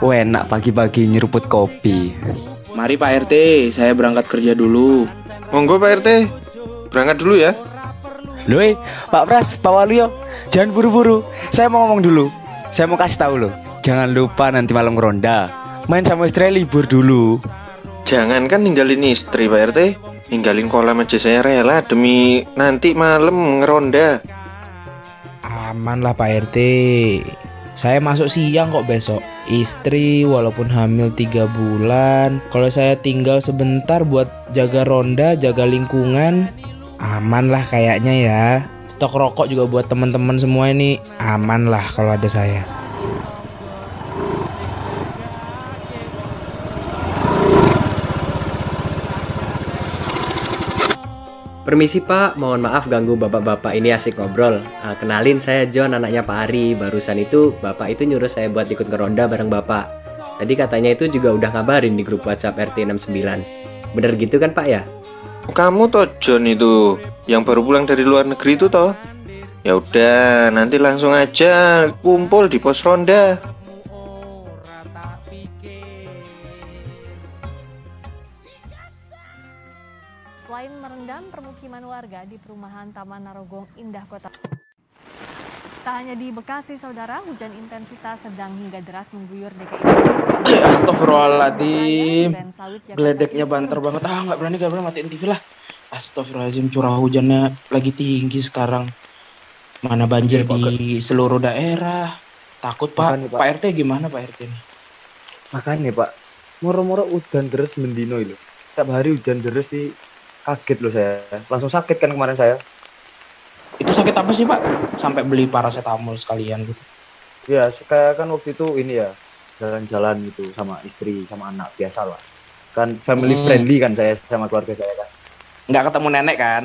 Wah enak pagi-pagi nyeruput kopi. Mari Pak RT, saya berangkat kerja dulu. Monggo Pak RT, berangkat dulu ya. Loh, eh, Pak Pras, Pak Waluyo, jangan buru-buru. Saya mau ngomong dulu. Saya mau kasih tahu loh. Jangan lupa nanti malam ngeronda. Main sama istri libur dulu. Jangan kan ninggalin istri Pak RT, ninggalin kolam aja saya rela demi nanti malam ngeronda. Aman lah Pak RT. Saya masuk siang kok besok. Istri walaupun hamil tiga bulan. Kalau saya tinggal sebentar buat jaga ronda, jaga lingkungan, aman lah kayaknya ya. Stok rokok juga buat teman-teman semua ini aman lah kalau ada saya. Permisi Pak, mohon maaf ganggu bapak-bapak ini asik ngobrol. Ah, kenalin saya John, anaknya Pak Ari. Barusan itu bapak itu nyuruh saya buat ikut ngeronda bareng bapak. Tadi katanya itu juga udah ngabarin di grup WhatsApp RT 69. Bener gitu kan Pak ya? Kamu toh John itu yang baru pulang dari luar negeri itu toh? Ya udah, nanti langsung aja kumpul di pos ronda. Perumahan Taman Narogong Indah Kota. Tak hanya di Bekasi, saudara, hujan intensitas sedang hingga deras mengguyur DKI. Astagfirullahaladzim. Timur. banter banget. Ah nggak berani nggak berani matiin TV lah. Astagfirullahaladzim curah hujannya lagi tinggi sekarang. Mana banjir di seluruh daerah. Takut pak. Makanya, Pak. Pak RT gimana Pak RT ini? Makanya pak, moro-moro hujan deres mendino itu. Setiap hari hujan deres sih kaget loh saya. Langsung sakit kan kemarin saya. Itu sakit apa sih Pak? Sampai beli paracetamol sekalian gitu. Ya, kayak kan waktu itu ini ya jalan-jalan gitu sama istri sama anak biasa lah. Kan family Hmm. friendly kan saya sama keluarga saya kan. Nggak ketemu nenek kan?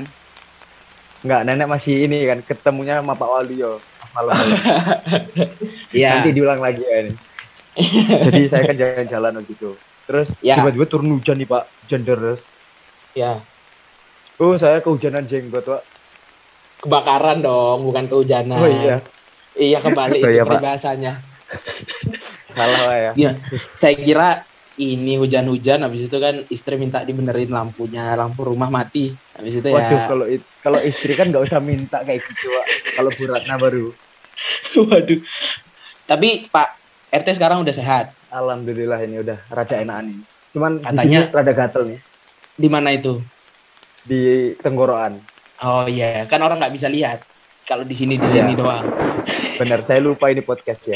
Enggak, nenek masih ini kan ketemunya sama Pak Waluyo malam. Iya. Nanti diulang lagi ya ini. Jadi saya kan jalan-jalan waktu itu. Terus Ya. tiba-tiba turun hujan nih Pak, hujan deres. Ya. Oh, saya kehujanan jenggot, Pak. Kebakaran dong, bukan kehujanan. Oh iya, Iya kembali Oh itu iya, Pak. peribahasanya. salah lah ya. Iya, saya kira ini hujan-hujan habis itu kan istri minta dibenerin lampunya, lampu rumah mati. Habis itu Waduh, ya. kalau it- kalau istri kan nggak usah minta kayak gitu, Pak. Kalau Bu Ratna baru. Waduh. Tapi Pak RT sekarang udah sehat. Alhamdulillah ini udah rada enakan nih. Cuman Katanya- rada gatel nih Di mana itu? Di tenggorokan. Oh iya, kan orang nggak bisa lihat. Kalau di sini di Iya. sini doang. Bener, saya lupa ini podcast ya.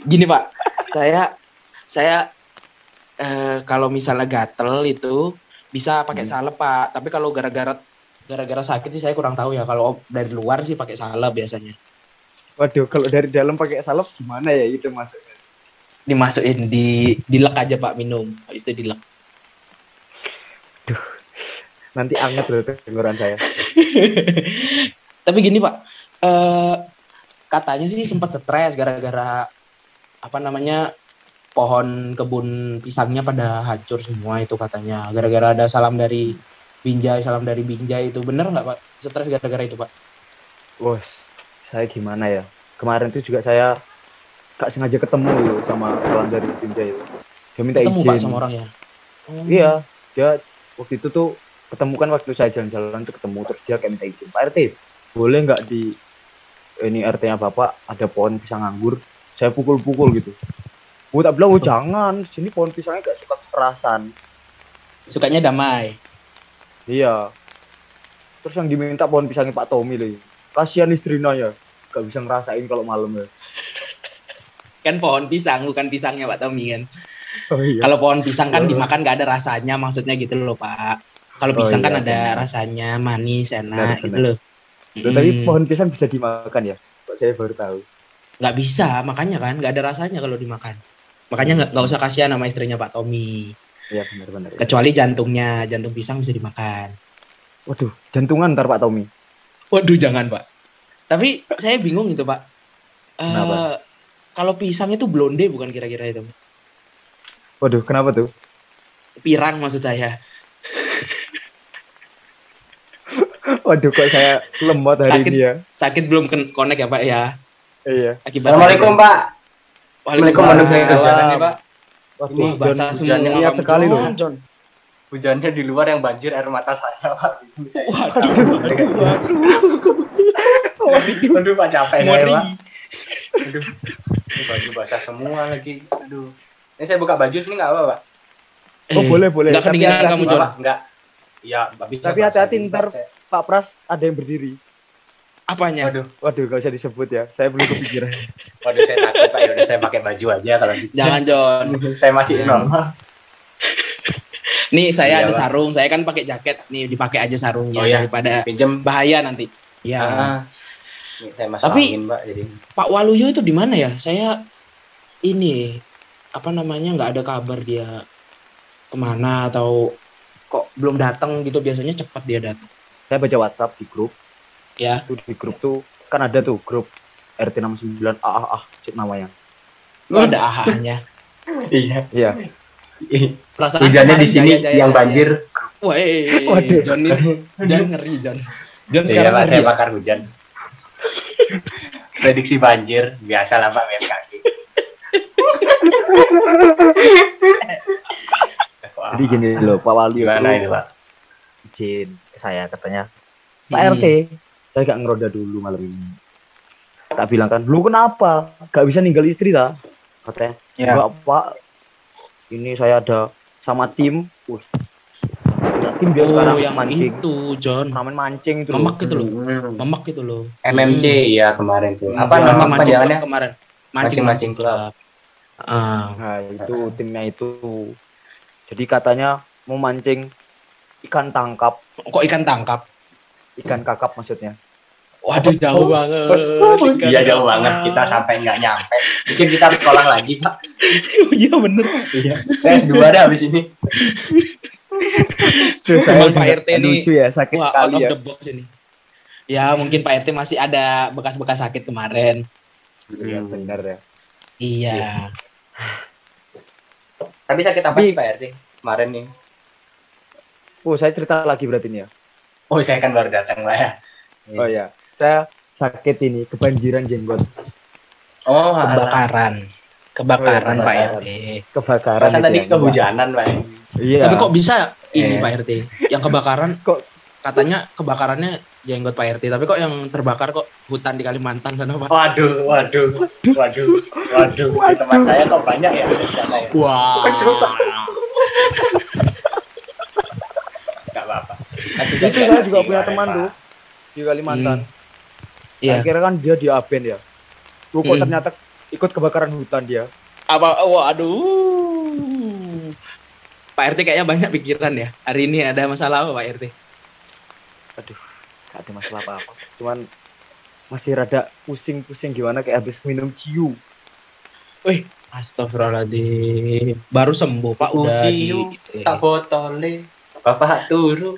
Gini Pak, saya saya eh, kalau misalnya gatel itu bisa pakai Hmm. salep Pak. Tapi kalau gara-gara gara-gara sakit sih saya kurang tahu ya. Kalau dari luar sih pakai salep biasanya. Waduh, kalau dari dalam pakai salep gimana ya itu masuknya? Dimasukin di dilek aja Pak minum. Habis itu dilek. Nanti anget loh tenggorokan saya. Tapi gini Pak, eh katanya sih sempat stres gara-gara apa namanya pohon kebun pisangnya pada hancur semua itu katanya. Gara-gara ada salam dari Binjai, salam dari Binjai itu bener nggak Pak? Stres gara-gara itu Pak? Wah, saya gimana ya? Kemarin tuh juga saya gak sengaja ketemu loh sama salam dari Binjai itu. Dia minta Ketemu izin. Pak sama orangnya. Iya, dia waktu itu tuh ketemu kan waktu saya jalan-jalan tuh ketemu terus dia kayak minta izin. Pak RT, boleh nggak di ini RT-nya Bapak ada pohon pisang anggur, saya pukul-pukul gitu. Gue tak bilang, oh jangan, sini pohon pisangnya gak suka kekerasan. Sukanya damai. Iya. Terus yang diminta pohon pisangnya Pak Tommy loh. Kasihan istrinya ya, gak bisa ngerasain kalau malam ya. Kan pohon pisang, bukan pisangnya Pak Tommy kan. Oh iya. Kalau pohon pisang kan Oh. dimakan nggak ada rasanya, maksudnya gitu loh Pak. Kalau Oh pisang kan iya, ada benar. rasanya, manis, enak Benar, gitu benar. loh. Loh, Tapi Hmm. pohon pisang bisa dimakan ya? Kok saya baru tahu. nggak bisa makanya kan nggak ada rasanya kalau dimakan makanya nggak nggak usah kasihan sama istrinya Pak Tommy Iya benar-benar. kecuali jantungnya jantung pisang bisa dimakan Waduh, jantungan ntar Pak Tommy. waduh jangan Pak tapi saya bingung gitu Pak Kenapa? kalau pisang itu blonde bukan kira-kira itu Waduh, kenapa tuh? pirang maksud saya Waduh, kok saya lemot hari Sakit. ini ya. sakit belum connect ya Pak ya Iya. akibat Assalamualaikum. Pak. Wabarakatuh nih Pak. Waduh, bahasa hujannya sekali loh. John. Hujannya di luar yang banjir air mata saya Pak. Bisa Waduh, Aduh, aduh Pak capek Ngeri. Pak. Aduh, ini baju basah semua lagi. Aduh. Ini saya buka baju sini nggak apa Pak? Oh, boleh, boleh. Enggak hati-hati, kamu. Pak. Enggak. Iya, bisa Tapi hati-hati dulu, ntar. Pak. Saya- Pak Pras ada yang berdiri. Apanya? Waduh, Waduh, gak usah disebut ya. Saya belum kepikiran. waduh saya takut Pak. Ya udah saya pakai baju aja kalau gitu. Jangan John. saya masih normal. Nih saya Iya, ada Pak. sarung, saya kan pakai jaket. Nih dipakai aja sarungnya Oh, iya. daripada Pinjem. bahaya nanti. Ya. Ah. Ini saya masuk Tapi- angin, Pak. Jadi Pak Waluyo itu di mana ya? Saya ini apa namanya nggak ada kabar dia ke mana atau kok belum datang gitu biasanya cepat dia datang. Saya baca WhatsApp di grup. Ya. Tuh di grup tuh kan ada tuh grup RT 69 ah ah ah cek namanya. Lu ada aha-nya. iya. Iya. Perasaan Hujannya di sini jaya-jaya yang ya. banjir. Wah, eh, Waduh. John ini John ngeri John. John Iya, sekarang ngeri. saya ya? bakar hujan. Prediksi banjir biasa lah Pak BMKG. Jadi gini loh, Pak Wali gimana ini Pak? izin saya katanya. Pak Hmm. RT, saya gak ngeroda dulu malam ini. Tak bilang kan, lu kenapa? Gak bisa ninggal istri tak? Katanya, Ya. enggak pak. Ini saya ada sama tim. Punya tim dia Oh, sekarang yang mancing. itu John. Taman mancing itu. Memek itu loh. Hmm. Memek itu loh. MMC ya kemarin tuh. Hmm, Apa nama panjangannya? kemarin? Mancing-mancing club. Ah, Nah, itu timnya itu. Jadi katanya mau mancing ikan tangkap, kok ikan tangkap? ikan kakap maksudnya. Waduh jauh banget. Ikan Iya jauh banget kita sampai nggak nyampe. Mungkin kita harus sekolah lagi Pak. Iya bener. Iya. Saya S2 dah habis ini. Terus Cuman Pak RT ini- lucu ya, sakit Wah, out of ya. the box ini. Ya mungkin Pak RT masih ada bekas-bekas sakit kemarin. Iya, benar ya. Iya. Tapi sakit apa sih Pak RT kemarin nih? Oh, saya cerita lagi berarti ini ya. Oh saya kan baru datang lah ya. Oh ya, saya sakit ini kebanjiran jenggot, Oh. Kebakaran. Kebakaran Oh, iya, Pak. RT. kebakaran. Tadi ya. kehujanan Pak. Iya. Tapi kok bisa ini Eh. Pak RT? Yang kebakaran Kok- katanya kebakarannya jenggot Pak RT, tapi kok yang terbakar kok hutan di Kalimantan sana Pak? Waduh, waduh, waduh, waduh. Di tempat saya kok banyak ya di sana ya. Wah. Gak apa-apa. Itu saya juga punya kemarin, teman Pak. tuh di Kalimantan. Iya. Saya kira kan dia di Aben ya. Tuh kok Hmm. ternyata ikut kebakaran hutan dia. Apa? Waduh. Pak RT kayaknya banyak pikiran ya. Hari ini ada masalah apa Pak RT? Gak ada masalah apa-apa. Cuman masih rada pusing-pusing gimana kayak habis minum ciu. Astagfirullahaladzim. Baru sembuh Pak udah di Udiu, Tak botole. Bapak turu.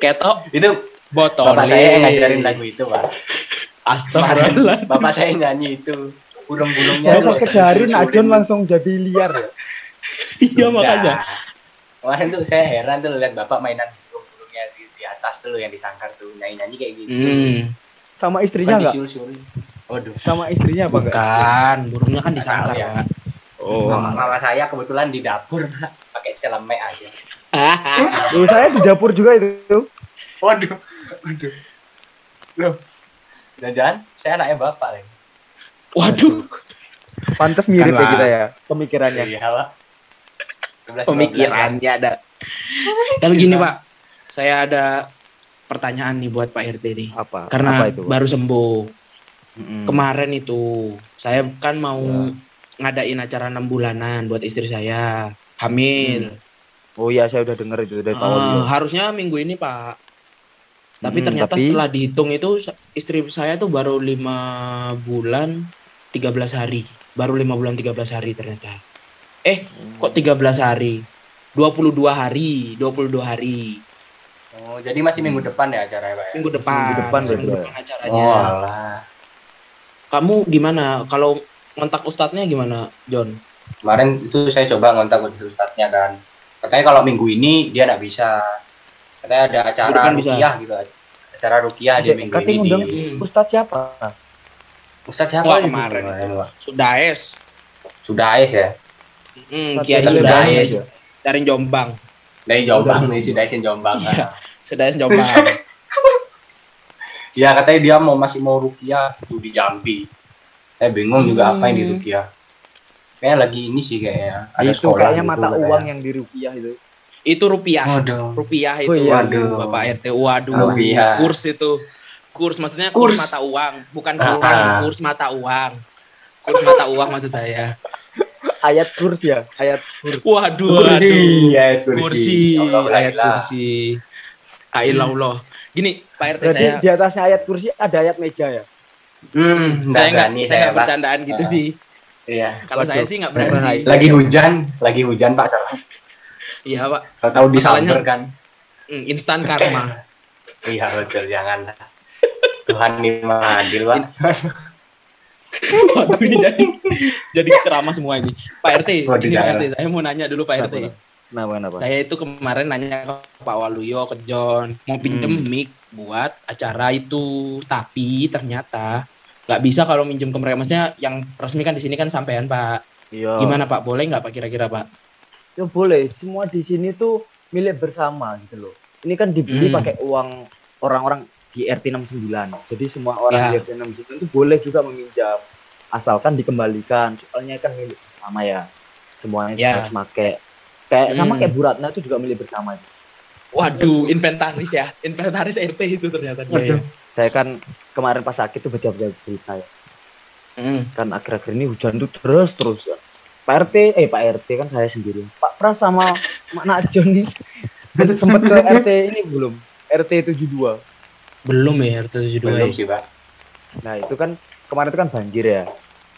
ketok Itu botol. bapak saya yang ngajarin lagu itu, Pak. Astagfirullah. Bapak saya yang nyanyi itu. Burung-burungnya. Saya sakit sehari Najun langsung jadi liar ya. Iya makanya. Kemarin tuh saya heran tuh lihat bapak mainan di, di atas tuh yang disangkar tuh nyanyi-nyanyi kayak gitu. Hmm, Sama istrinya disiul-siul. Waduh. Sama istrinya apa enggak? bukan. Burungnya kan Nggak disangkar ya. Pak. Oh. Mama, mama saya kebetulan di dapur Pak, pakai celemek aja. Loh, saya di dapur juga itu. Waduh. Waduh. Loh. Jangan-jangan saya anaknya bapak lagi. Waduh. Pantes mirip Kan ya lah. kita ya pemikirannya. Iya, Pak. 12, 12 ya. Pemikirannya ada. Tapi gini Pak, saya ada pertanyaan nih buat Pak RT nih. Apa? Karena apa itu? Pak? baru sembuh. Mm-mm. Kemarin itu saya kan mau Ya. ngadain acara enam bulanan buat istri saya hamil. Oh iya, saya udah denger itu dari Pak Waluyo. harusnya minggu ini Pak. Tapi Mm, ternyata tapi- setelah dihitung itu istri saya tuh baru lima bulan 13 hari. Baru lima bulan 13 hari ternyata. Eh, kok 13 hari? 22 hari, 22 hari. Oh, jadi masih minggu depan ya acaranya, Pak ya? Minggu depan. Minggu depan minggu ya? depan acaranya. Oh, alah. Kamu gimana? Kalau kontak ustadznya gimana, John? Kemarin itu saya coba ngontak ustadznya kan. Katanya kalau minggu ini dia nggak bisa. Katanya ada acara depan bisa. rukiah gitu. Acara rukiah di minggu ini. Ustadz siapa? Ustadz siapa Wah, itu kemarin. Pak? Sudah es. Sudah ais ya. Hmm, Kiai ais. dari Jombang. Dari Jombang nih, sudah aisin Jombang. Iya. Sudah Jombang. Ya katanya dia mau masih mau rukiah tuh di Jambi. Saya bingung juga apa yang di Hmm. rukiah. Kayaknya lagi ini sih kayaknya. Ada itu sekolah kayaknya gitu mata katanya. uang yang di rupiah itu. itu rupiah. Waduh. Rupiah itu Oh. Waduh. Bapak RT. Waduh. Rupiah. Kurs itu. Kurs maksudnya kurs, Kurs. mata uang, bukan Ah, uang, ah. kurs mata uang. Kurs mata uang maksud saya. Ayat kurs ya, ayat kurs. Waduh. Kursi, ayat kursi. kursi, Allah, ayat Allah. kursi. Ailallah. Gini, Pak RT Berarti saya di atasnya ayat kursi ada ayat meja ya. Hmm, saya nggak nggak berani saya saya, nggak Pak. bercandaan gitu Ah. sih. Iya. Kalau saya sih nggak berani. Lagi hujan, lagi hujan Pak salah. Iya, Pak. Kalau tahu disamber kan. Hmm, instan karma. Iya betul, jangan. Tuhan ini maha adil, Pak. Waduh, ini jadi jadi ceramah semua ini. Pak RT, Waduh, ini Pak. RT, saya mau nanya dulu Pak RT. Kenapa kenapa? Saya itu kemarin nanya ke Pak Waluyo, ke John, mau pinjem Hmm. mic buat acara itu, tapi ternyata nggak bisa kalau minjem ke mereka. Maksudnya yang resmi kan di sini kan sampean Pak. Iya. Gimana Pak? Boleh nggak Pak kira-kira Pak? Ya boleh. Semua di sini tuh milik bersama gitu loh. Ini kan dibeli Hmm. pakai uang orang-orang di RT 69. Jadi semua orang Ya. di RT 69 itu boleh juga meminjam asalkan dikembalikan. Soalnya kan milik bersama ya. Semuanya Ya. harus pakai. Kayak sama Hmm. kayak Bu Ratna itu juga milik bersama. Waduh, inventaris ya, inventaris RT itu ternyata dia. Ya. Saya kan kemarin pas sakit tuh baca-baca berita ya. Hmm. Kan akhir-akhir ini hujan tuh terus terus. Pak RT, eh Pak RT kan saya sendiri. Pak Pras sama Mak Najon nih sempat ke RT ini belum? RT 72. Belum ya RT 72. Belum ya? sih, Pak. Nah itu kan kemarin itu kan banjir ya.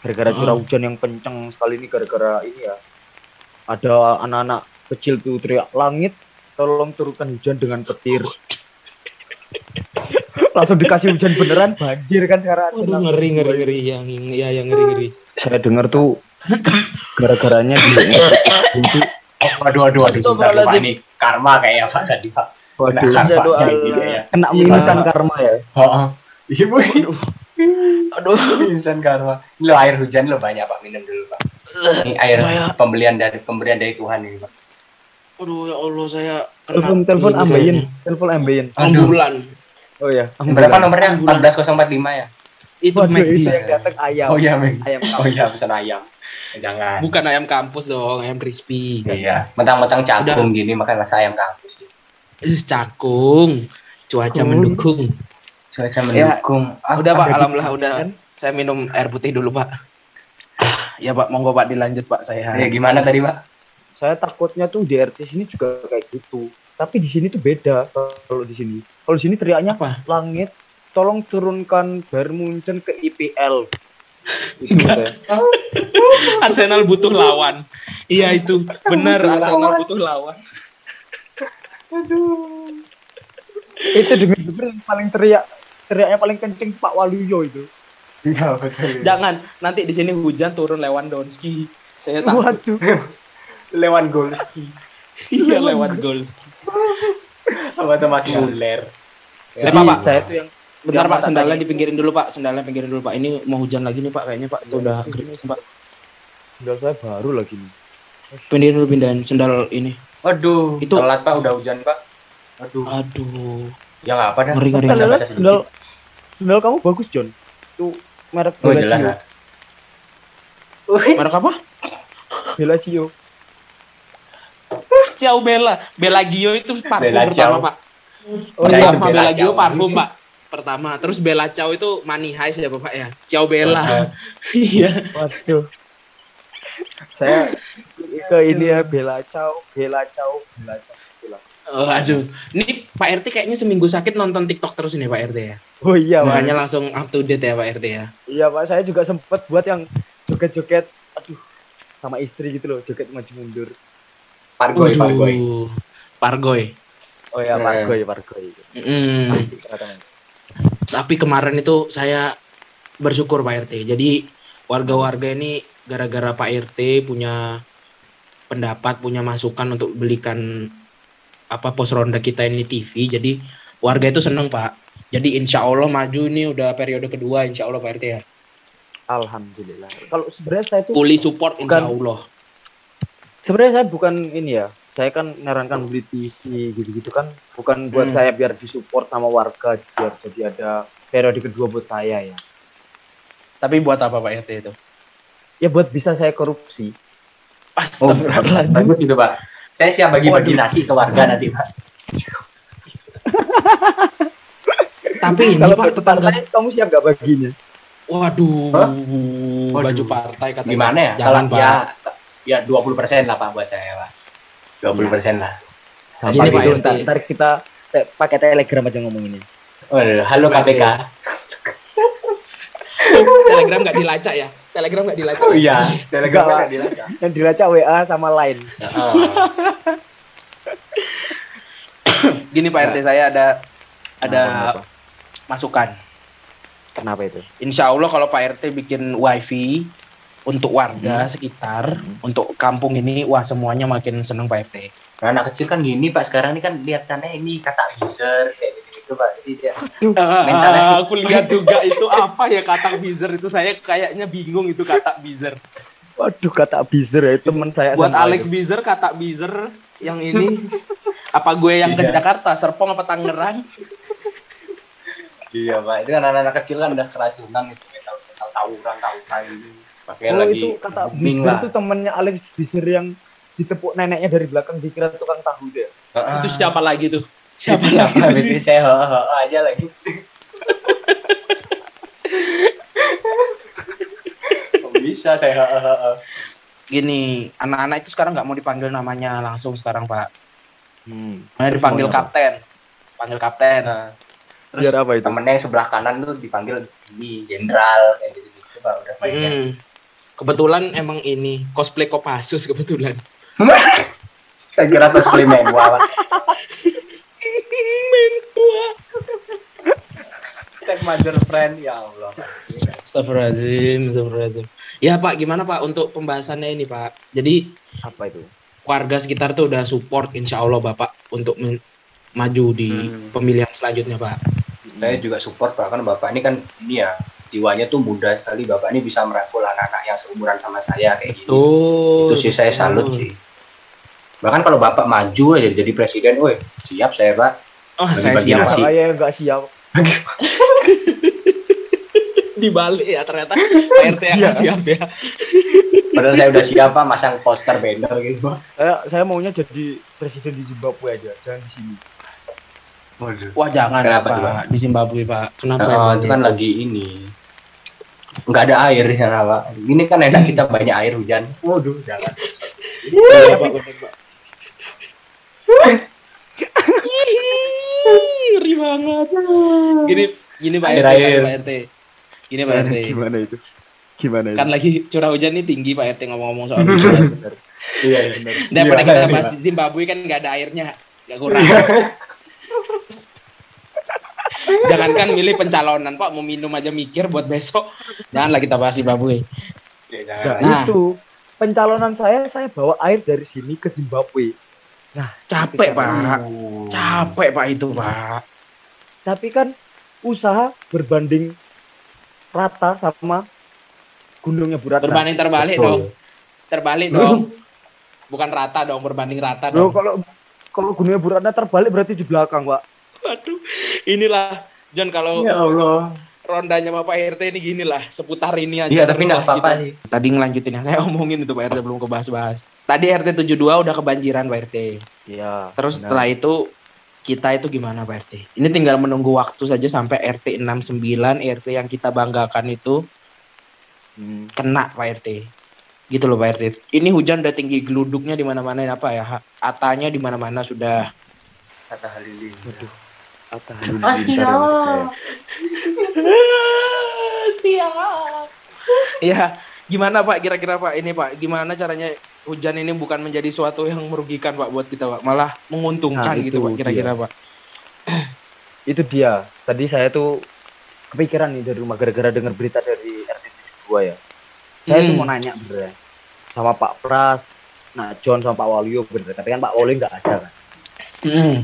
Gara-gara Oh. curah hujan yang kenceng sekali ini gara-gara ini ya. Ada anak-anak kecil tuh teriak langit, tolong turunkan hujan dengan petir. Langsung dikasih hujan beneran banjir kan sekarang. Waduh, ngeri ngeri ngeri yang ya yang ngeri ngeri. Saya dengar tuh gara-garanya di itu Waduh, waduh, waduh, susah tuh, Pak. Astagfirullahaladzim. Ini karma kayaknya Pak tadi, Pak. waduh Aduh, karma kayak Allah. gitu ya. kena Iya. minus kan karma ya. Oh, iya, Bu. Aduh, Instan karma. Ini lo air hujan lo banyak, Pak. Minum dulu, Pak. Ini air Saya- pembelian dari pemberian dari Tuhan ini, Pak. aduh ya Allah saya Telepon telepon ambeien, telepon ambeien. Ambulan. Oh ya. Berapa nomornya? 14045 ya? Itu Waduh McD. itu yang datang ayam. Oh iya. Ayam Oh iya, pesan ayam. Jangan. Bukan ayam kampus dong, ayam crispy. Iya, mentang-mentang cakung gini makan rasa ayam kampus. Eh, Cakung. Cuaca Cakung. mendukung. Cuaca Ya, mendukung. Ah, udah Pak, alhamdulillah udah. Saya minum air putih dulu Pak. Ah, Ya Pak, monggo Pak dilanjut Pak saya. Ya gimana tadi, Pak? saya takutnya tuh di RT sini juga kayak gitu tapi di sini tuh beda kalau di sini kalau di sini teriaknya Apa? langit tolong turunkan Bayern Munchen ke IPL. Arsenal butuh lawan. Iya itu, benar Arsenal butuh lawan. Itu dengan bener yang paling teriak teriaknya paling kenceng Pak Waluyo itu Iya, betul. Jangan, nanti di sini hujan turun Lewandowski. Saya takut. waduh Lewan Golski. Iya Lewandowski. Apa tuh Mas Muller? Eh, Pak, Pak. saya tuh yang Bentar Pak, sendalnya dipinggirin dulu Pak, sendalnya pinggirin dulu Pak. Ini mau hujan lagi nih Pak, kayaknya Pak. Itu udah kering Pak. sendal saya baru lagi nih Pindahin dulu pindahin sendal ini. Waduh, Itu- telat Pak, udah hujan Pak. Aduh, Aduh. ya nggak apa dah. Ngeri, ngeri. Sendal, sendal, sedikit. sendal kamu bagus John itu merek Oh Bella jelas Cio lah. Merek apa? Bella Cio Ciao Bella. Bella Gio itu parfum Bella pertama Ciao. Pak. oh iya Pertama Bella Bella Gio parfum Pak. Pertama, terus Bella Ciao itu money high ya Bapak ya. Ciao Bella. Iya. waduh saya ke ini ya Bella Ciao Bella Ciao Bella Ciao Oh, aduh. Ini Pak RT kayaknya seminggu sakit nonton TikTok terus ini Pak RT ya. oh iya Pak. Makanya langsung up to date ya Pak RT ya. Iya pak, saya juga sempet buat yang joget-joget, aduh, sama istri gitu loh, joget maju mundur. Pargoy, Pargoy. Waduh. Pargoy. Oh ya, Hmm. Pargoy, Pargoy. Mm. Asik. Tapi kemarin itu saya bersyukur Pak RT. Jadi warga-warga ini gara-gara Pak RT punya pendapat, punya masukan untuk belikan apa pos ronda kita ini TV. Jadi warga itu seneng Pak. Jadi insya Allah maju ini udah periode kedua insya Allah Pak RT ya. Alhamdulillah. Kalau sebenarnya saya tuh Fully support insya Bukan- Allah. sebenarnya saya bukan ini ya. Saya kan nyarankan beli TV gitu-gitu kan bukan buat Hmm. saya biar disupport sama warga biar jadi ada periode kedua buat saya ya. Tapi buat apa Pak RT itu? Ya buat bisa saya korupsi. Oh, bagus itu pak. Saya siap bagi-bagi nasi ke warga nanti pak. Tapi ini Kalau Pak tetangga kamu siap gak baginya? Waduh, Hah? baju Waduh. partai katanya. Gimana ya? Jangan, Kalau ya ya 20 persen lah pak buat saya pak. 20 persen lah. Sama Ini Pak gitu, ntar, ntar kita te- pakai telegram aja ngomonginnya. Waduh, halo KPK. Telegram nggak dilacak ya? Telegram nggak dilacak. Oh ya? iya, telegram kan dilacak. Yang dilacak WA sama line. Heeh. Gini Pak RT saya ada ada Kenapa, masukan. Kenapa itu? Insya Allah kalau Pak RT bikin wifi untuk warga Hmm. sekitar, untuk kampung ini, wah semuanya makin seneng Pak RT. Nah, anak kecil kan gini pak. Sekarang ini kan lihatannya ini kata user kayak pak. Jadi dia Mentalnya sih. Ah, aku lihat juga itu apa ya kata bizer itu saya kayaknya bingung itu kata bizer. Waduh kata abuser ya teman saya. Buat Alex itu. Bizer kata Bizer yang ini apa gue yang ke Iya. Jakarta, Serpong apa Tangerang? Iya pak, itu kan anak-anak kecil kan udah keracunan itu metal metal tawuran tawuran. Pakai Oh lagi itu kata lah. itu temennya Alex Biser yang ditepuk neneknya dari belakang dikira tukang tahu deh. Heeh. Itu siapa lagi tuh? Siapa siapa berarti saya heeh heeh aja lagi. Bisa saya heeh heeh. Gini, anak-anak itu sekarang nggak mau dipanggil namanya langsung sekarang Pak. Hmm. Namanya dipanggil apa? kapten. Panggil kapten. Nah, terus Biar apa itu? temennya yang sebelah kanan tuh dipanggil ini jenderal kayak gitu gitu pak udah mainnya. Hmm. Kebetulan emang ini cosplay Kopassus kebetulan. Saya kira cosplay mewah pak. Tag mother friend ya Allah. Astagfirullahaladzim, astagfirullahaladzim. Ya Pak, gimana Pak untuk pembahasannya ini Pak? Jadi Apa itu? warga sekitar tuh udah support insya Allah Bapak untuk maju di Hmm. pemilihan selanjutnya Pak. Saya juga support pak karena bapak ini kan ini ya jiwanya tuh muda sekali bapak ini bisa merangkul anak-anak yang seumuran sama saya kayak gitu. Itu sih saya salut sih. Bahkan kalau bapak maju aja jadi presiden, woi siap saya pak. Oh, saya Bagi-bagi siap nasi. Pak. Saya nggak siap. Dibalik ya ternyata RT yang Iya. siap ya. Padahal saya udah siap pak masang poster banner gitu. Saya saya maunya jadi presiden di Zimbabwe aja, jangan di sini. Waduh. Wah jangan Kenapa Pak Pak? di Zimbabwe Pak. Kenapa? Oh, itu kan lagi ini. Nggak ada air di sana pak. Ini kan enak kita banyak air hujan. Waduh jangan. Iya, Pak, bener, Pak. Ngeri banget. Gini, gini Pak Air, RT, air. Pak RT. Gini Pak RT. Gimana itu? Gimana itu? Kan lagi curah hujan ini tinggi Pak RT ngomong-ngomong soal hujan. benar. Iya iya benar. Daripada Iya, kita iya. bahas Zimbabwe kan nggak ada airnya, nggak kurang. Jangankan milih pencalonan Pak, mau minum aja mikir buat besok. Janganlah kita bahas Zimbabwe. Iya, Nah, jangan. Nah. itu pencalonan saya saya bawa air dari sini ke Zimbabwe. Capek Pak, Oh. capek Pak itu Pak. Tapi kan usaha berbanding rata sama gunungnya Bu Ratna. Berbanding terbalik Betul. dong, terbalik dong. Bukan rata dong, berbanding rata Loh, dong. kalau kalau gunungnya Bu Ratna terbalik berarti di belakang, Pak. Waduh, inilah John kalau Ya Allah. rondanya Bapak RT ini gini lah, seputar ini aja. Iya tapi nggak apa-apa gitu. sih. Tadi ngelanjutin yang saya omongin itu Pak RT belum kebahas-bahas. Tadi RT 72 udah kebanjiran Pak RT. Iya. Terus benar. setelah itu kita itu gimana Pak RT? Ini tinggal menunggu waktu saja sampai RT 69, RT yang kita banggakan itu Hmm. kena Pak RT. Gitu loh Pak RT. Ini hujan udah tinggi geluduknya di mana-mana apa ya? Atanya di mana-mana sudah. Kata Halili. Waduh. Atta Halilintar ya, saya. Iya, gimana Pak kira-kira Pak ini Pak, gimana caranya hujan ini bukan menjadi suatu yang merugikan Pak buat kita Pak, malah menguntungkan Nah, gitu itu Pak kira-kira. Pak. Itu dia. Tadi saya tuh kepikiran nih dari rumah gara-gara dengar berita dari RT 2 ya. Saya tuh Hmm. mau nanya bener sama Pak Pras, nah John sama Pak Waluyo bener. Tapi kan Pak Waluyo nggak ada kan. Hmm.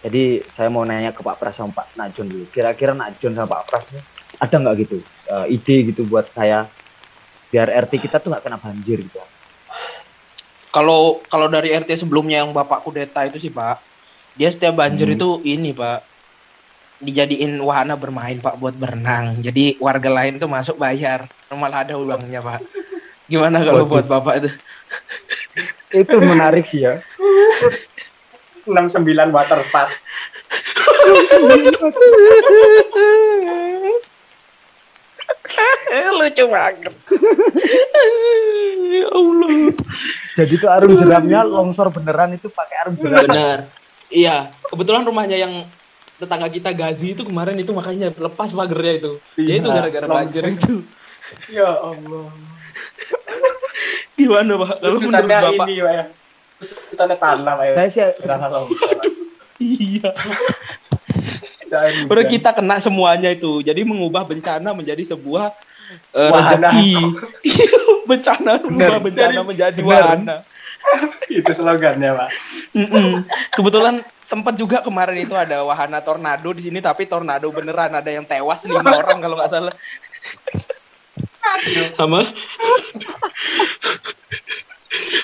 Jadi saya mau nanya ke Pak Pras sama Pak Najon dulu. Kira-kira Najon sama Pak Pras ada nggak gitu eh, ide gitu buat saya biar RT kita tuh nggak kena banjir gitu Kalau kalau dari RT sebelumnya yang Bapak kudeta itu sih, Pak. Dia setiap banjir Hmm. itu ini, Pak. Dijadiin wahana bermain, Pak, buat berenang. Jadi warga lain tuh masuk bayar, malah ada uangnya, Pak. Gimana kalau buat Bapak itu? itu menarik sih ya 69 water park. Lucu banget. ya Allah. Jadi tuh arum jeramnya longsor beneran itu pakai arum jeram Benar. Iya, kebetulan rumahnya yang tetangga kita Gazi itu kemarin itu makanya lepas pagernya itu. Ya itu Iya, gara-gara langsung. banjir itu. Ya Allah. Gimana, Pak? Kalau menurut Bapak? ini, Pak ya. Usutannya tanah, Pak ya. saya sih Tanah longsor. Iya. Udah kita kena semuanya itu. Jadi mengubah bencana menjadi sebuah eh, Wahana. rezeki. bencana mengubah bencana Dari- menjadi benar. wahana. Itu slogannya, Pak. Mm-mm. Kebetulan sempat juga kemarin itu ada wahana tornado di sini tapi tornado beneran ada yang tewas lima orang kalau nggak salah. Sama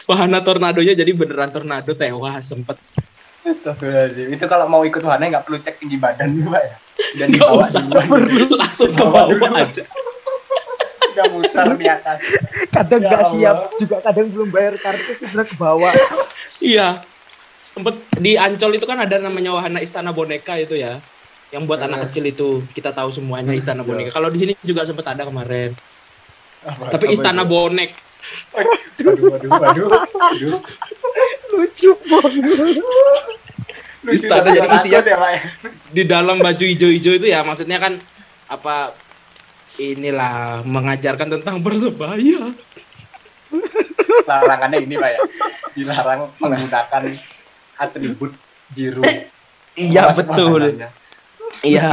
wahana tornadonya jadi beneran tornado tewas sempet Astagfirullahaladzim. Itu kalau mau ikut wahana nggak perlu cek tinggi badan, Pak ya. Dan nggak usah dulu. langsung ke bawah aja. Udah muter di atas. kadang Ya nggak Allah. siap juga kadang belum bayar kartu sudah ke bawah Iya. Sempet di Ancol itu kan ada namanya wahana Istana Boneka itu ya. Yang buat anak kecil itu kita tahu semuanya Istana Boneka. Kalau di sini juga sempet ada kemarin. Tapi Istana Bonek. Waduh, waduh, waduh. waduh. lucu banget Istana jadi isinya ya, ya. di dalam baju hijau-hijau itu ya maksudnya kan apa inilah mengajarkan tentang persebaya. Larangannya ini, Pak ya. Dilarang menggunakan atribut biru. Iya betul. Iya.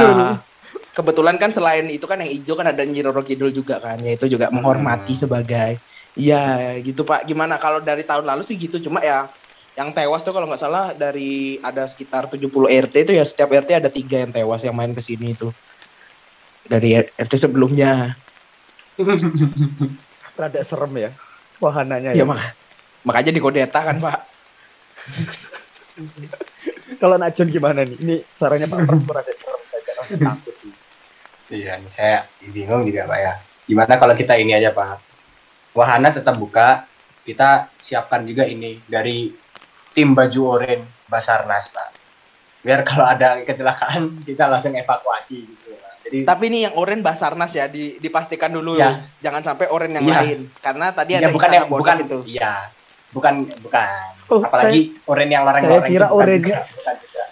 Kebetulan kan selain itu kan yang hijau kan ada Nyi Roro Kidul juga kan, ya itu juga menghormati sebagai. Iya, gitu Pak. Gimana kalau dari tahun lalu sih gitu, cuma ya yang tewas tuh kalau nggak salah dari ada sekitar 70 RT itu ya setiap RT ada tiga yang tewas yang main ke sini itu. Dari RT sebelumnya. rada serem ya wahananya Ya, ya, mak makanya di kodeta kan, Pak. kalau Najun gimana nih ini sarannya Pak Pras rada serem saya takut sih Iya, saya bingung juga Pak ya. Gimana kalau kita ini aja Pak? Wahana tetap buka, kita siapkan juga ini dari tim baju oren Basarnas Pak. Biar kalau ada kecelakaan kita langsung evakuasi gitu Pak. Jadi Tapi ini yang oren Basarnas ya, di, dipastikan dulu. Ya. Jangan sampai oren yang Iya. lain. Karena tadi ya ada bukan yang bukan itu. Iya. Bukan bukan. Oh, Apalagi oren yang larang-larang saya kira itu bukan orennya- juga. bukan juga.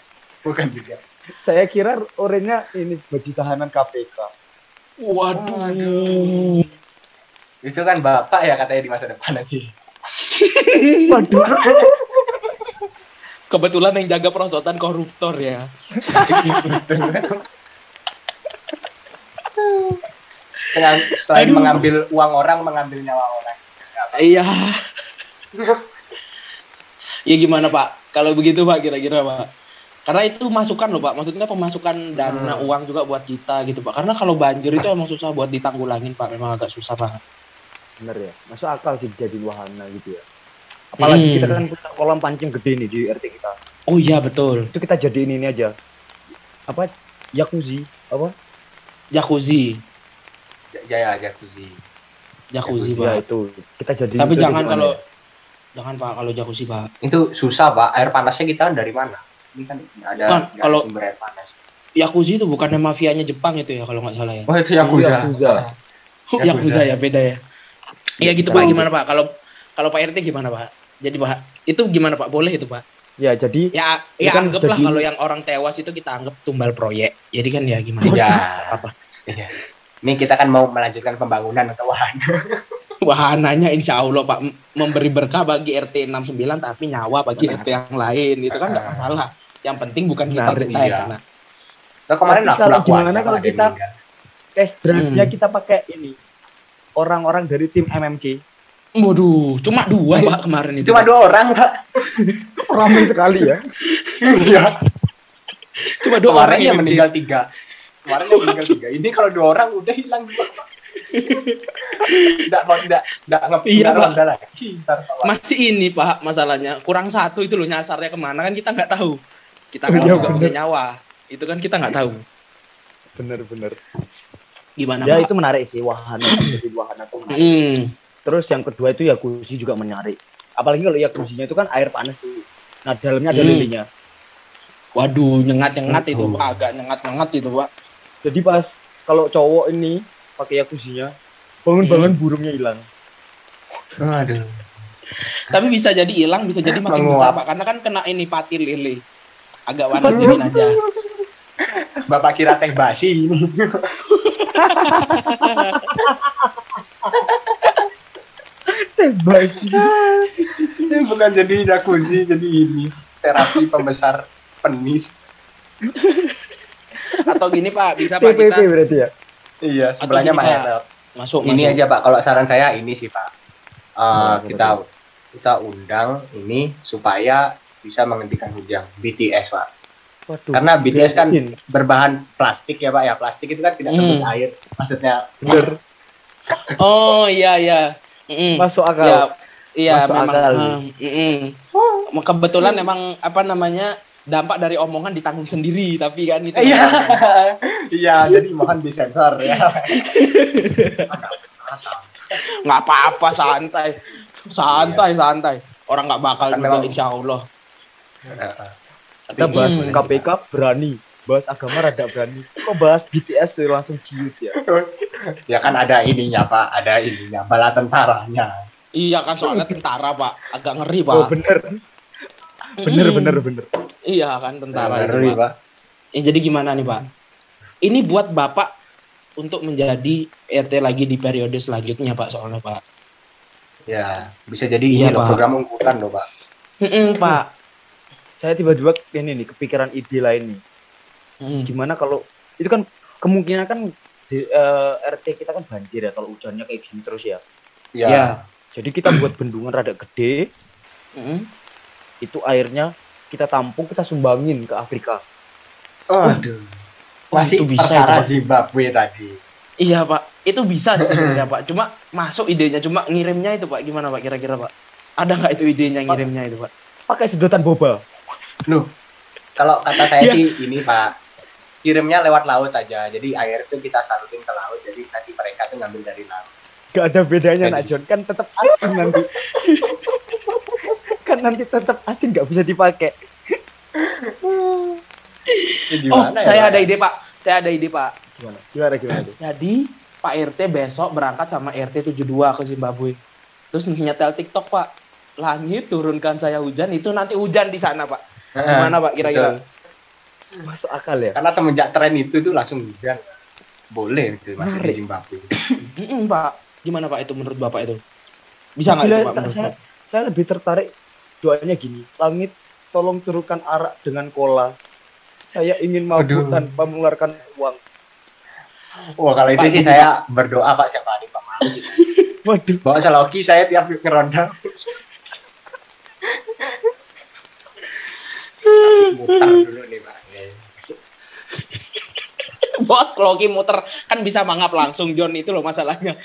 Bukan juga. saya kira orangnya ini baju tahanan KPK Waduh. Itu kan Bapak ya katanya di masa depan nanti. waduh Kebetulan yang jaga perosotan koruptor ya. Selain, selain Aduh. mengambil uang orang, mengambil nyawa orang. Iya. ya gimana Pak? Kalau begitu Pak kira-kira Pak? Karena itu masukan loh Pak, maksudnya pemasukan dana Hmm. uang juga buat kita gitu Pak. Karena kalau banjir itu emang susah buat ditanggulangin Pak, memang agak susah banget. bener ya masuk akal sih dijadiin wahana gitu ya apalagi Hmm. kita kan punya kolam pancing gede nih di RT kita Oh iya betul, itu kita jadiin ini aja apa jacuzzi apa jacuzzi, Jaya jacuzzi. jacuzzi Jacuzzi, Pak. ya itu kita jadiin Tapi jangan kalau ya? jangan Pak kalau jacuzzi Pak. Itu susah pak. Air panasnya kita dari mana? Ini kan ada, Kan, kalau- sumber air panas. Jacuzzi itu bukannya mafianya Jepang itu ya kalau nggak salah ya. Oh itu Iya, Yakuza. Yakuza. Yakuza. Yakuza ya beda ya. Iya gitu Pak, gimana Pak? Kalau kalau Pak RT gimana Pak? Jadi Pak, itu gimana Pak? Boleh itu Pak? ya jadi Ya, ya kan anggaplah jadi- kalau yang orang tewas itu kita anggap tumbal proyek. Jadi kan ya gimana? Iya. Apa? Iya. Ini kita kan mau melanjutkan pembangunan atau wahana. Wahananya insya Allah Pak memberi berkah bagi RT 69 tapi nyawa bagi Benar. RT yang lain itu kan nggak Ah. masalah. Yang penting bukan kita Benar, berita iya. kena. Nah, kemarin Tapi aku kalau gimana aja kalau kita- test drive-nya Hmm. kita pakai ini orang-orang dari tim MMK Waduh, cuma dua Pak kemarin itu. Cuma Pak. dua orang pak. ramai sekali ya Iya. Cuma dua Kemarin orang yang meninggal tiga. Kemarin yang meninggal tiga. Ini kalau dua orang udah hilang dua. Enggak mau tidak enggak ngepi Iya, lagi. Ntar. Masih ini Pak masalahnya kurang satu itu loh nyasarnya ke mana kan kita nggak tahu. Kita kan Iya, juga bener. punya nyawa. Itu kan kita nggak tahu. Bener-bener. Gimana Ya Pak? itu menarik sih wahana jadi wahana tuh. Hmm. Terus yang kedua itu jacuzzi juga menarik. Apalagi kalau jacuzzinya itu kan air panas tuh. Nah dalamnya ada Hmm. lilinnya. Waduh, nyengat-nyengat itu Pak, agak nyengat-nyengat itu Pak. Jadi pas kalau cowok ini pakai jacuzzinya, bangun-bangun burungnya hilang. Aduh. Tapi bisa jadi hilang, bisa jadi makin Menguap. besar Pak, karena kan kena ini pati lele. Agak panas dingin aja. Bapak kira teh basi ini. Tebas. Ini bukan jadi jacuzzi, jadi ini terapi pembesar penis. Atau gini Pak, bisa Pak TPP kita berarti ya. Iya, sebelahnya Pak. Masuk Ini masuk. aja Pak, kalau saran saya ini sih Pak. Eh, Nah, kita kita undang ini supaya bisa menghentikan hujan BTS Pak. Waduh. Karena BTS kan berbahan plastik ya Pak ya. Plastik itu kan tidak Hmm. tembus air. Maksudnya Bener. Oh iya iya. Mm-mm. Masuk akal. Iya, iya Masuk memang. akal. ah, mm-mm. Kebetulan memang apa namanya dampak dari omongan ditanggung sendiri, tapi kan itu. Iya. Iya, jadi mohon disensor ya. Nggak apa-apa, santai, santai, santai. Orang nggak bakal Kan juga, insya Allah. Kita bahas Hmm. KPK berani, bahas agama rada berani. Kok bahas BTS sih langsung ciut ya? ya kan ada ininya Pak, ada ininya bala tentaranya. Iya kan soalnya tentara pak, agak ngeri pak. Oh bener, bener, Mm-mm. bener, bener. Iya kan tentara itu Ngeri, pak. Pak. Ya, jadi gimana nih pak? Ini buat bapak untuk menjadi RT lagi di periode selanjutnya pak soalnya pak. Ya, bisa jadi Iya, ini loh Pak. program unggulan loh Pak. Mm-mm, pak. Saya tiba-tiba ini nih kepikiran ide lain nih. Mm. Gimana kalau itu kan kemungkinan kan di, eh, RT kita kan banjir ya kalau hujannya kayak gini terus ya. Ya. Ya. Jadi kita buat bendungan rada gede, Mm-mm. Itu airnya kita tampung, kita sumbangin ke Afrika. Aduh. Masih Itu bisa perkara itu, Pak. Zimbabwe tadi. Iya pak, itu bisa sih sebenarnya pak. Cuma masuk idenya, cuma ngirimnya itu pak. Gimana pak kira-kira pak? Ada nggak itu idenya ngirimnya itu pak? Pakai sedotan boba. Loh, kalau kata saya Iya. sih ini Pak, kirimnya lewat laut aja. Jadi air itu kita salurin ke laut. Jadi nanti mereka tuh ngambil dari laut. Gak ada bedanya Jadi- nak John, kan tetap asin nanti. Kan nanti tetap asin nggak bisa dipakai. Oh, gimana ya, saya Pak? ada ide pak. Saya ada ide pak. Gimana? Gimana gimana tuh? Jadi Pak RT besok berangkat sama RT 72 ke Zimbabwe. Terus nyetel TikTok Pak. Langit turunkan saya hujan itu nanti hujan di sana Pak. Gimana Pak kira-kira? Masuk akal ya? Karena semenjak tren itu tuh langsung hujan. Boleh itu masih di. Zimbabwe. Pak. Gimana Pak itu menurut Bapak itu? Bisa nggak itu Pak menurut saya, Bapak? saya lebih tertarik doanya gini. Langit tolong turunkan arak dengan kola. Saya ingin mabuk Aduh. tanpa mengeluarkan uang. Wah kalau itu Pak, sih saya berdoa Pak siapa hari Pak mau. Waduh. Bawa seloki saya tiap ngeronda. Asik muter dulu nih Pak. Bos Loki muter kan bisa mangap langsung John itu loh masalahnya.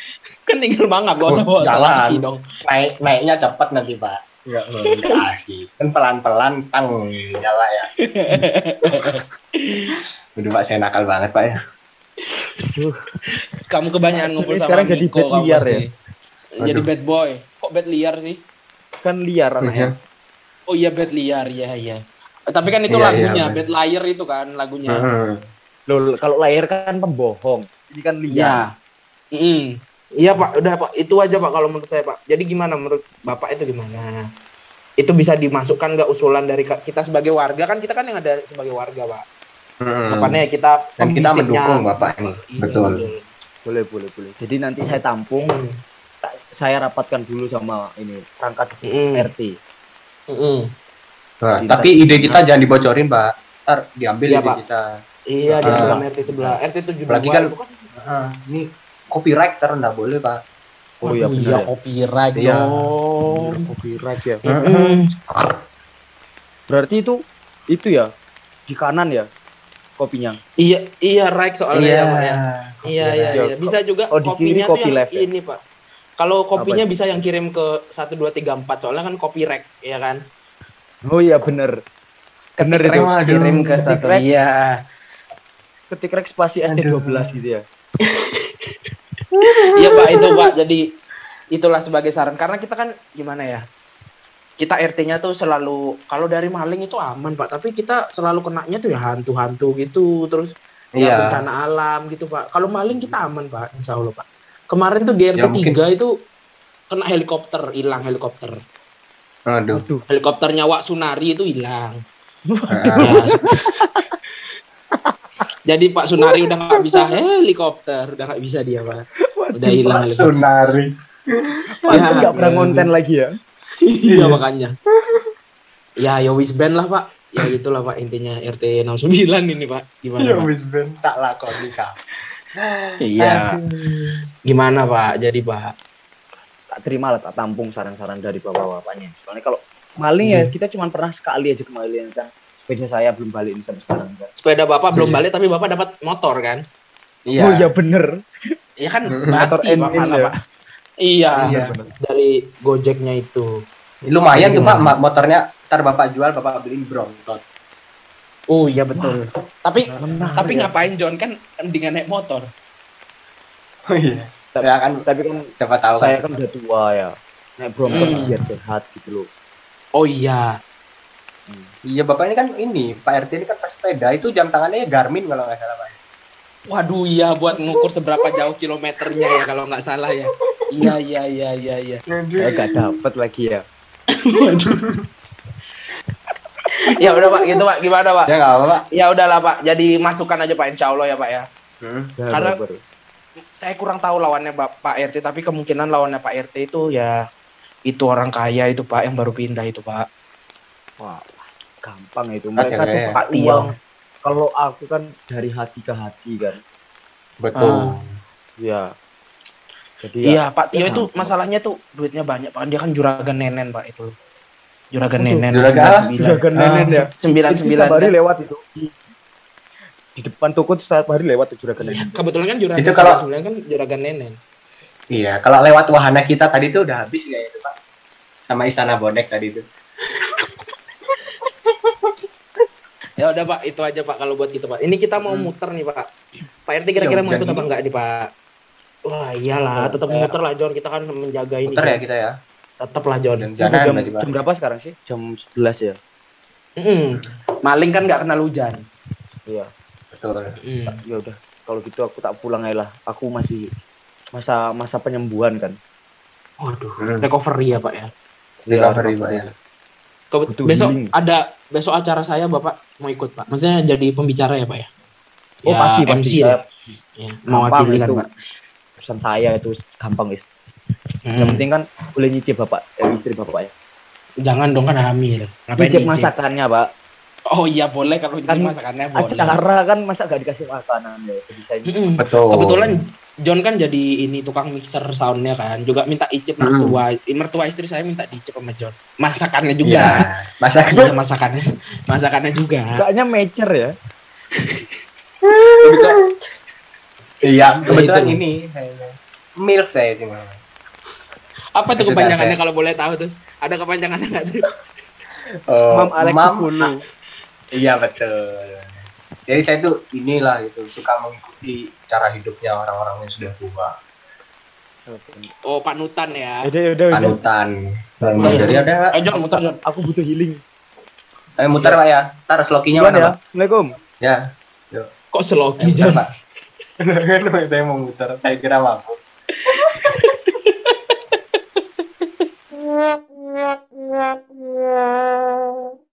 Kan tinggal mangap gak usah Oh, bawa jalan. selaki dong. Naik naiknya cepat nanti Pak. Enggak. Kan pelan-pelan tang ya Pak ya. Udah Pak saya nakal banget Pak ya. Kamu kebanyakan ngumpul sama sekarang jadi bad liar pasti. Jadi bad boy. Kok bad liar sih? Kan liar anaknya. Oh iya bad liar ya ya. Tapi kan itu Iya, lagunya iya, bad liar itu kan lagunya. Loh, kalau lahir kan pembohong. Ini kan liar. Iya. Mm. Iya pak, udah pak, itu aja pak kalau menurut saya pak. Jadi gimana menurut bapak itu gimana? Itu bisa dimasukkan nggak usulan dari kita sebagai warga kan kita kan yang ada sebagai warga pak. Heeh. Makanya kita Dan kita mendukung Bapak ini. Iya, Betul. Boleh, boleh, boleh. Jadi nanti saya tampung, Mm. saya rapatkan dulu sama ini perangkat Mm. RT. Mm-mm. Nah, tapi ide kita jangan dibocorin, Pak. Ntar diambil Iya, ide Pak. kita. Iya di dalam RT sebelah RT 72 Apalagi kan- itu kan. Ah, ini copyright ntar nggak boleh, Pak. Oh iya Waduh, benar ya. copyright Iya. kopinya. Iya, iya right soalnya ya, Pak ya. Iya. Iya, iya, Ya, iya. Bisa juga oh, di kiri kopinya kopi tuh yang left ya? ini, Pak. Kalau kopinya bisa yang kirim ke 1 2 3 4 soalnya kan kopi rek, ya kan? Oh iya bener. Bener itu. Kirim, kirim ke satu. Ketik Iya. ketik rek spasi ST12 gitu ya. Iya, Pak, itu, Pak. Jadi itulah sebagai saran karena kita kan gimana ya? Kita RT-nya tuh selalu kalau dari maling itu aman, Pak, tapi kita selalu kenanya tuh ya hantu-hantu gitu, terus ya Iya. bencana alam gitu, Pak. Kalau maling kita aman, Pak, insya Allah, Pak. Kemarin tuh di RT Ya, mungkin- 3 itu kena helikopter, hilang helikopter. Aduh. Aduh. Helikopternya Wak Sunari itu hilang. Heeh. Ya. Jadi Pak Sunari udah nggak bisa helikopter, udah nggak bisa dia Pak. Udah hilang helikopter. Sunari. Pantes Ya. nggak pernah konten lagi ya. Iya makanya. Ya ya wis band lah Pak. Ya itulah Pak intinya RT 69 ini Pak. Gimana Ya Pak? wis ben tak lakoni kak. Iya. Gimana Pak? Jadi Pak. Tak terima lah, tak tampung saran-saran dari bapak-bapaknya. Soalnya kalau maling ya kita cuma pernah sekali aja kemarin kan. Sepeda saya belum balik ini sampai sekarang kan. Sepeda Bapak belum Iya. balik tapi Bapak dapat motor kan? Iya. Oh iya bener. Iya kan Motor mati N Pak in malah, ya. Pak. Iya, Iya. dari Gojeknya itu. Lumayan tuh pak, Gimana? ma- motornya ntar bapak jual, bapak beliin Brompton. Oh iya betul. Tapi Benar tapi ya. ngapain John kan dengan naik motor? Oh iya. Tapi- Ya kan, Tapi kan siapa tahu kan. saya kan udah tua ya. Naik Brompton Hmm. biar sehat gitu loh. Oh iya. Iya bapak ini kan ini, Pak RT ini kan pas sepeda itu jam tangannya Garmin kalau nggak salah pak. Waduh iya buat ngukur seberapa jauh kilometernya ya kalau nggak salah ya. Iya iya iya iya iya. Saya gak dapet lagi ya. Ya udah Pak, gitu Pak. Gimana Pak? Ya nggak apa pak. Ya udahlah Pak. Jadi masukkan aja Pak Insya Allah ya Pak ya. Hmm. Ya, Karena- baru-baru. Saya kurang tahu lawannya Pak, Pak RT tapi kemungkinan lawannya Pak RT itu ya itu orang kaya itu Pak yang baru pindah itu Pak. Wah, gampang itu. Mereka tuh oke. pakai Iya. uang. Kalau aku kan dari hati ke hati kan. Betul. Ya. Jadi Iya ya, Pak Tio ya itu gampang. masalahnya tuh duitnya banyak Pak. Dia kan juragan nenen Pak itu. Juragan Waduh, nenen. juragan juragan nenen ya. Sembilan sembilan. setiap hari lewat itu. Di, depan toko tuh setiap hari lewat tuh juragan nenen. Kebetulan kan juragan Itu kalau- sembilan kan juragan nenen. Iya, kalau lewat wahana kita tadi tuh udah habis nggak itu pak? Sama istana bonek tadi itu. Ya udah Pak, itu aja Pak kalau buat kita Pak. Ini kita mau Hmm. muter nih Pak. Pak RT kira-kira Ya, mau ikut apa enggak nih Pak? Wah iyalah, tetap Ya. muter lah John. Kita kan menjaga ini. Muter ya kita ya. Tetap lah John. Dan jam, pak. jam berapa sekarang sih? Jam 11 ya. Mm-mm. Maling kan nggak kenal hujan. Iya. Betul. Mm. Ya udah, kalau gitu aku tak pulang aja lah. Aku masih masa masa penyembuhan kan. Waduh, Hmm. recovery ya Pak ya. Recovery pak ya. Ke- Butuh besok healing. ada besok acara saya Bapak mau ikut Pak. Maksudnya jadi pembicara ya Pak ya. Oh Ya, pasti pasti. MC Saya, lah. Ya, mewakili kan itu. Pak. Pesan saya itu gampang guys. Yang Hmm. penting kan boleh nyicip bapak, eh, istri bapak ya. Jangan dong kan hamil. Ngapain Nyicip nyicip? masakannya pak. Oh iya boleh kalau nyicip Kan masakannya boleh. Acara kan masa gak dikasih makanan ya. Jadi saya Mm-mm. Betul. Kebetulan John kan jadi ini tukang mixer soundnya kan, juga minta icip Hmm. mertua, mertua istri saya minta dicip sama John. Masakannya juga, Masa iya masakannya, masakannya juga. Kayaknya mecer ya. Iya, kebetulan itu. ini kayaknya. Milf saya cuma. Apa tuh kepanjangannya kalau boleh tahu tuh? Ada kepanjangannya nggak tuh? Oh, Mam Alex Mam-. Iya betul. Jadi saya tuh inilah gitu suka mengikuti cara hidupnya orang-orang yang sudah tua. Oh panutan ya. Udah, udah, udah. Panutan. Iya. Jadi udah, Eh John muter John. Aku butuh healing. eh muter pak ya. Ntar slokinya mana ya? pak? Assalamualaikum. Ya. Kok selogi Muter John? pak. Kan saya mau muter. Saya kira mampu. Yeah, yeah, yeah, yeah.